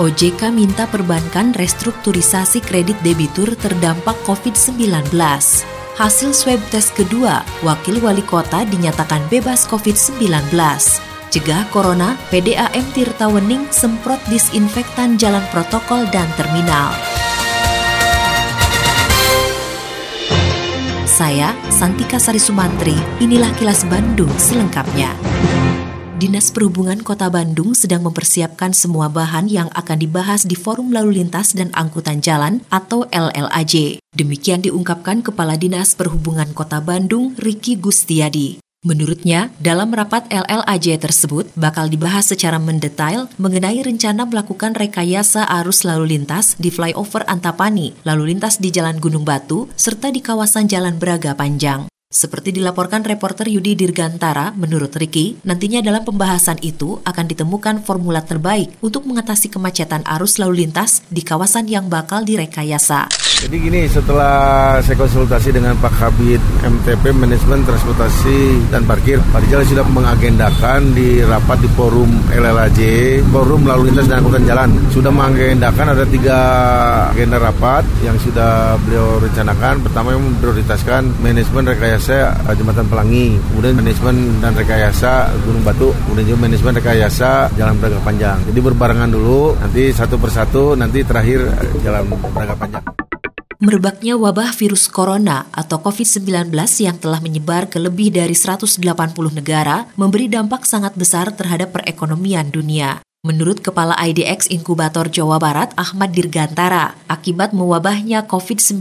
OJK minta perbankan restrukturisasi kredit debitur terdampak COVID-19. Hasil swab test kedua, Wakil Wali Kota dinyatakan bebas COVID-19. Cegah Corona, PDAM Tirta Wening semprot disinfektan jalan protokol dan terminal. Saya, Santika Sari Sumantri, inilah kilas Bandung selengkapnya. Dinas Perhubungan Kota Bandung sedang mempersiapkan semua bahan yang akan dibahas di Forum Lalu Lintas dan Angkutan Jalan atau LLAJ. Demikian diungkapkan Kepala Dinas Perhubungan Kota Bandung, Riki Gustiadi. Menurutnya, dalam rapat LLAJ tersebut bakal dibahas secara mendetail mengenai rencana melakukan rekayasa arus lalu lintas di flyover Antapani, lalu lintas di Jalan Gunung Batu, serta di kawasan Jalan Braga Panjang. Seperti dilaporkan reporter Yudi Dirgantara, menurut Riki, nantinya dalam pembahasan itu akan ditemukan formula terbaik untuk mengatasi kemacetan arus lalu lintas di kawasan yang bakal direkayasa. Jadi gini, setelah saya konsultasi dengan Pak Kabit MTP Manajemen Transportasi dan Parkir, Pak Rijal sudah mengagendakan di rapat di forum LLAJ, forum lalu lintas dan angkutan jalan. Sudah mengagendakan ada tiga agenda rapat yang sudah beliau rencanakan. Pertama yang memprioritaskan manajemen rekayasa Jembatan Pelangi, kemudian manajemen dan rekayasa Gunung Batu, kemudian juga manajemen rekayasa Jalan Braga Panjang. Jadi berbarengan dulu, nanti satu persatu, nanti terakhir Jalan Braga Panjang. Merebaknya wabah virus corona atau COVID-19 yang telah menyebar ke lebih dari 180 negara memberi dampak sangat besar terhadap perekonomian dunia. Menurut Kepala IDX Inkubator Jawa Barat Ahmad Dirgantara, akibat mewabahnya COVID-19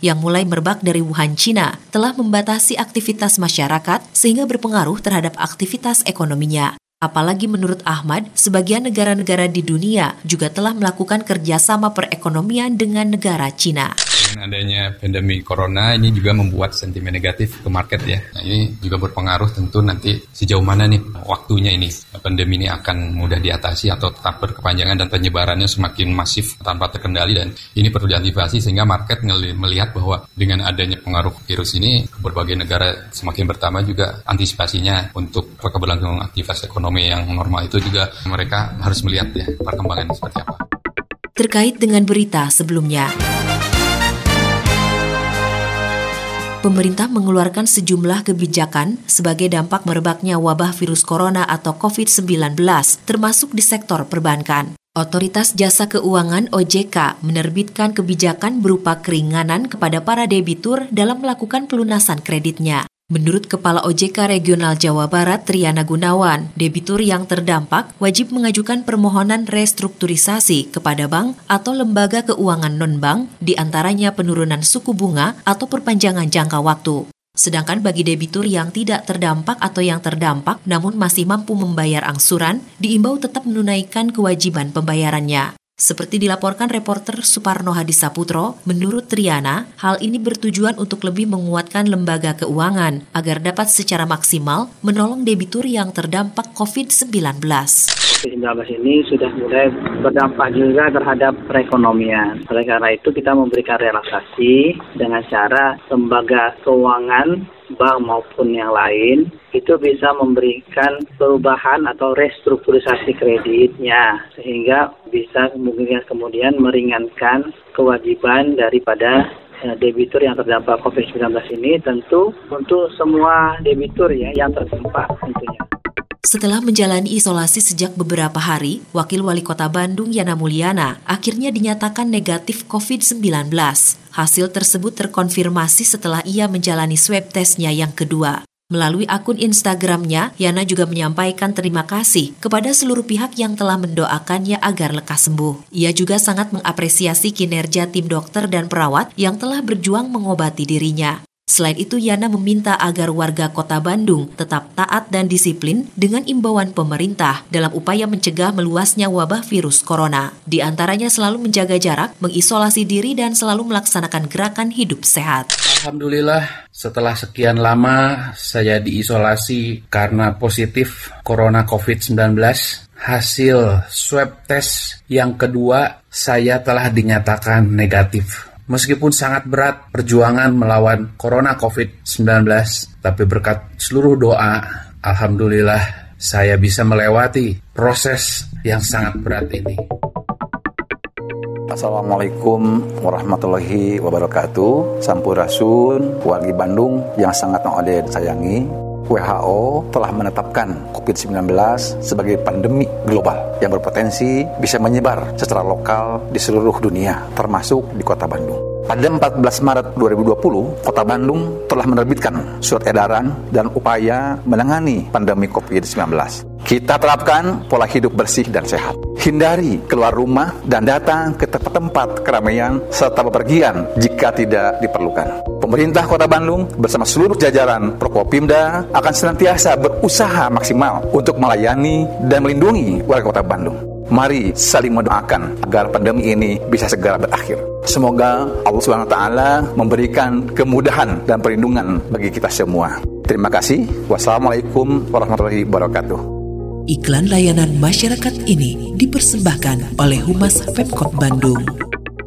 yang mulai merebak dari Wuhan, Cina, telah membatasi aktivitas masyarakat sehingga berpengaruh terhadap aktivitas ekonominya. Apalagi menurut Ahmad, sebagian negara-negara di dunia juga telah melakukan kerjasama perekonomian dengan negara Cina. Dengan adanya pandemi corona ini juga membuat sentimen negatif ke market ya. Nah, ini juga berpengaruh tentu nanti sejauh mana nih waktunya ini pandemi ini akan mudah diatasi atau tetap berkepanjangan dan penyebarannya semakin masif tanpa terkendali dan ini perlu diantisipasi sehingga market melihat bahwa dengan adanya pengaruh virus ini berbagai negara semakin bertambah juga antisipasinya untuk keberlangsungan aktivitas ekonomi yang normal itu juga mereka harus melihat ya perkembangan seperti apa. Terkait dengan berita sebelumnya, pemerintah mengeluarkan sejumlah kebijakan sebagai dampak merebaknya wabah virus corona atau COVID-19, termasuk di sektor perbankan. Otoritas Jasa Keuangan OJK menerbitkan kebijakan berupa keringanan kepada para debitur dalam melakukan pelunasan kreditnya. Menurut Kepala OJK Regional Jawa Barat Triana Gunawan, debitur yang terdampak wajib mengajukan permohonan restrukturisasi kepada bank atau lembaga keuangan non-bank, di antaranya penurunan suku bunga atau perpanjangan jangka waktu. Sedangkan bagi debitur yang tidak terdampak atau yang terdampak namun masih mampu membayar angsuran, diimbau tetap menunaikan kewajiban pembayarannya. Seperti dilaporkan reporter Suparno Hadi Saputro, menurut Triana, hal ini bertujuan untuk lebih menguatkan lembaga keuangan agar dapat secara maksimal menolong debitur yang terdampak COVID-19. COVID-19 ini sudah mulai berdampak juga terhadap perekonomian. Oleh karena itu kita memberikan relaksasi dengan cara lembaga keuangan bank maupun yang lain itu bisa memberikan perubahan atau restrukturisasi kreditnya sehingga bisa kemudian kemudian meringankan kewajiban daripada eh, debitur yang terdampak COVID-19 ini tentu untuk semua debitur ya yang terdampak tentunya. Setelah menjalani isolasi sejak beberapa hari, Wakil Wali Kota Bandung Yana Mulyana akhirnya dinyatakan negatif COVID-19. Hasil tersebut terkonfirmasi setelah ia menjalani swab testnya yang kedua. Melalui akun Instagramnya, Yana juga menyampaikan terima kasih kepada seluruh pihak yang telah mendoakannya agar lekas sembuh. Ia juga sangat mengapresiasi kinerja tim dokter dan perawat yang telah berjuang mengobati dirinya. Selain itu, Yana meminta agar warga kota Bandung tetap taat dan disiplin dengan imbauan pemerintah dalam upaya mencegah meluasnya wabah virus corona. Di antaranya selalu menjaga jarak, mengisolasi diri, dan selalu melaksanakan gerakan hidup sehat. Alhamdulillah, setelah sekian lama saya diisolasi karena positif corona COVID-19, hasil swab test yang kedua saya telah dinyatakan negatif. Meskipun sangat berat perjuangan melawan corona COVID-19, tapi berkat seluruh doa, Alhamdulillah saya bisa melewati proses yang sangat berat ini. Assalamualaikum warahmatullahi wabarakatuh Sampurasun, wargi Bandung yang sangat mengode sayangi WHO telah menetapkan COVID-19 sebagai pandemi global yang berpotensi bisa menyebar secara lokal di seluruh dunia, termasuk di kota Bandung. Pada 14 Maret 2020, Kota Bandung telah menerbitkan surat edaran dan upaya menangani pandemi COVID-19. Kita terapkan pola hidup bersih dan sehat. Hindari keluar rumah dan datang ke tempat-tempat keramaian serta bepergian jika tidak diperlukan. Pemerintah Kota Bandung bersama seluruh jajaran Prokopimda akan senantiasa berusaha maksimal untuk melayani dan melindungi warga Kota Bandung. Mari saling mendoakan agar pandemi ini bisa segera berakhir. Semoga Allah SWT memberikan kemudahan dan perlindungan bagi kita semua. Terima kasih. Wassalamualaikum warahmatullahi wabarakatuh. Iklan layanan masyarakat ini dipersembahkan oleh Humas Pemkot Bandung.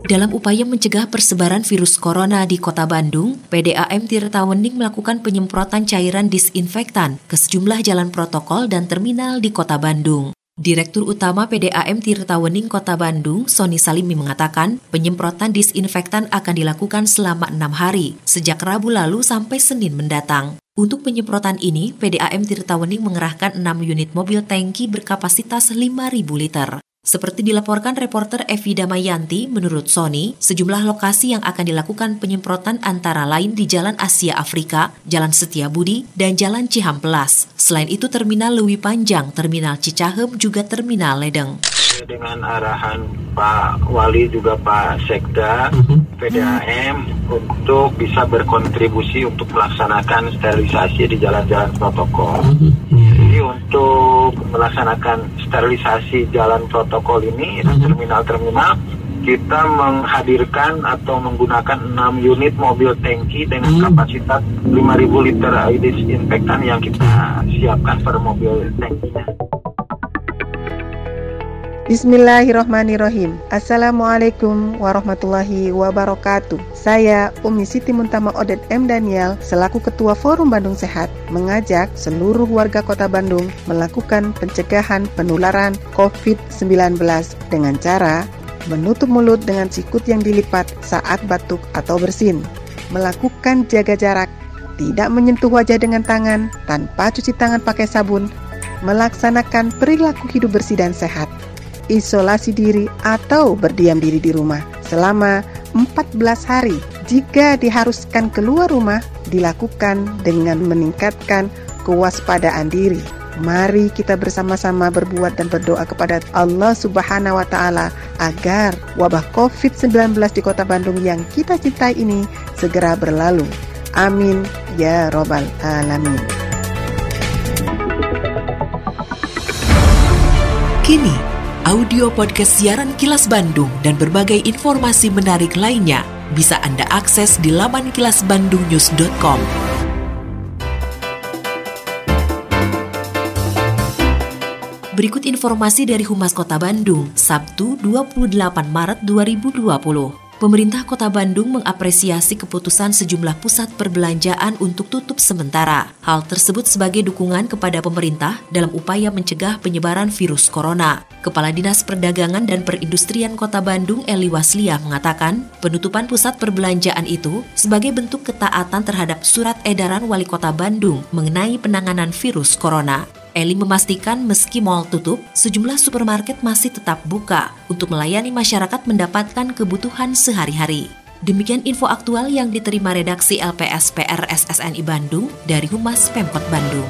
Dalam upaya mencegah persebaran virus corona di kota Bandung, PDAM Tirtawening melakukan penyemprotan cairan disinfektan ke sejumlah jalan protokol dan terminal di kota Bandung. Direktur Utama PDAM Tirtawening Kota Bandung, Sony Salimi mengatakan, penyemprotan disinfektan akan dilakukan selama enam hari, sejak Rabu lalu sampai Senin mendatang. Untuk penyemprotan ini, PDAM Tirtawening mengerahkan 6 unit mobil tangki berkapasitas 5.000 liter. Seperti dilaporkan reporter Evi Damayanti, menurut Sony, sejumlah lokasi yang akan dilakukan penyemprotan antara lain di Jalan Asia Afrika, Jalan Setiabudi, dan Jalan Cihamplas. Selain itu, Terminal Lewi Panjang, Terminal Cicahem, juga Terminal Ledeng dengan arahan Pak Wali juga Pak Sekda PDAM untuk bisa berkontribusi untuk melaksanakan sterilisasi di jalan-jalan protokol. Jadi untuk melaksanakan sterilisasi jalan protokol ini terminal-terminal kita menghadirkan atau menggunakan 6 unit mobil tangki dengan kapasitas 5.000 liter air disinfektan yang kita siapkan per mobil tangkinya. Bismillahirrahmanirrahim. Assalamualaikum warahmatullahi wabarakatuh. Saya Umi Siti Muntama Odet M. Daniel Selaku Ketua Forum Bandung Sehat Mengajak seluruh warga kota Bandung Melakukan pencegahan penularan COVID-19 Dengan cara menutup mulut dengan sikut yang dilipat saat batuk atau bersin Melakukan jaga jarak Tidak menyentuh wajah dengan tangan Tanpa cuci tangan pakai sabun Melaksanakan perilaku hidup bersih dan sehat isolasi diri atau berdiam diri di rumah selama 14 hari. Jika diharuskan keluar rumah, dilakukan dengan meningkatkan kewaspadaan diri. Mari kita bersama-sama berbuat dan berdoa kepada Allah Subhanahu wa taala agar wabah Covid-19 di Kota Bandung yang kita cintai ini segera berlalu. Amin ya robbal alamin. Kini Audio podcast siaran Kilas Bandung dan berbagai informasi menarik lainnya bisa Anda akses di laman kilasbandungnews.com. Berikut informasi dari Humas Kota Bandung, Sabtu 28 Maret 2020. Pemerintah Kota Bandung mengapresiasi keputusan sejumlah pusat perbelanjaan untuk tutup sementara. Hal tersebut sebagai dukungan kepada pemerintah dalam upaya mencegah penyebaran virus corona. Kepala Dinas Perdagangan dan Perindustrian Kota Bandung Eli Waslia mengatakan, penutupan pusat perbelanjaan itu sebagai bentuk ketaatan terhadap surat edaran Wali Kota Bandung mengenai penanganan virus corona. Eli memastikan meski mal tutup, sejumlah supermarket masih tetap buka untuk melayani masyarakat mendapatkan kebutuhan sehari-hari. Demikian info aktual yang diterima redaksi LPSPR SSNI Bandung dari Humas Pemkot Bandung.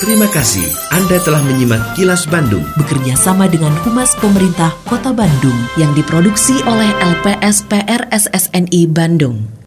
Terima kasih Anda telah menyimak Kilas Bandung. Bekerja sama dengan Humas Pemerintah Kota Bandung yang diproduksi oleh LPSPR SSNI Bandung.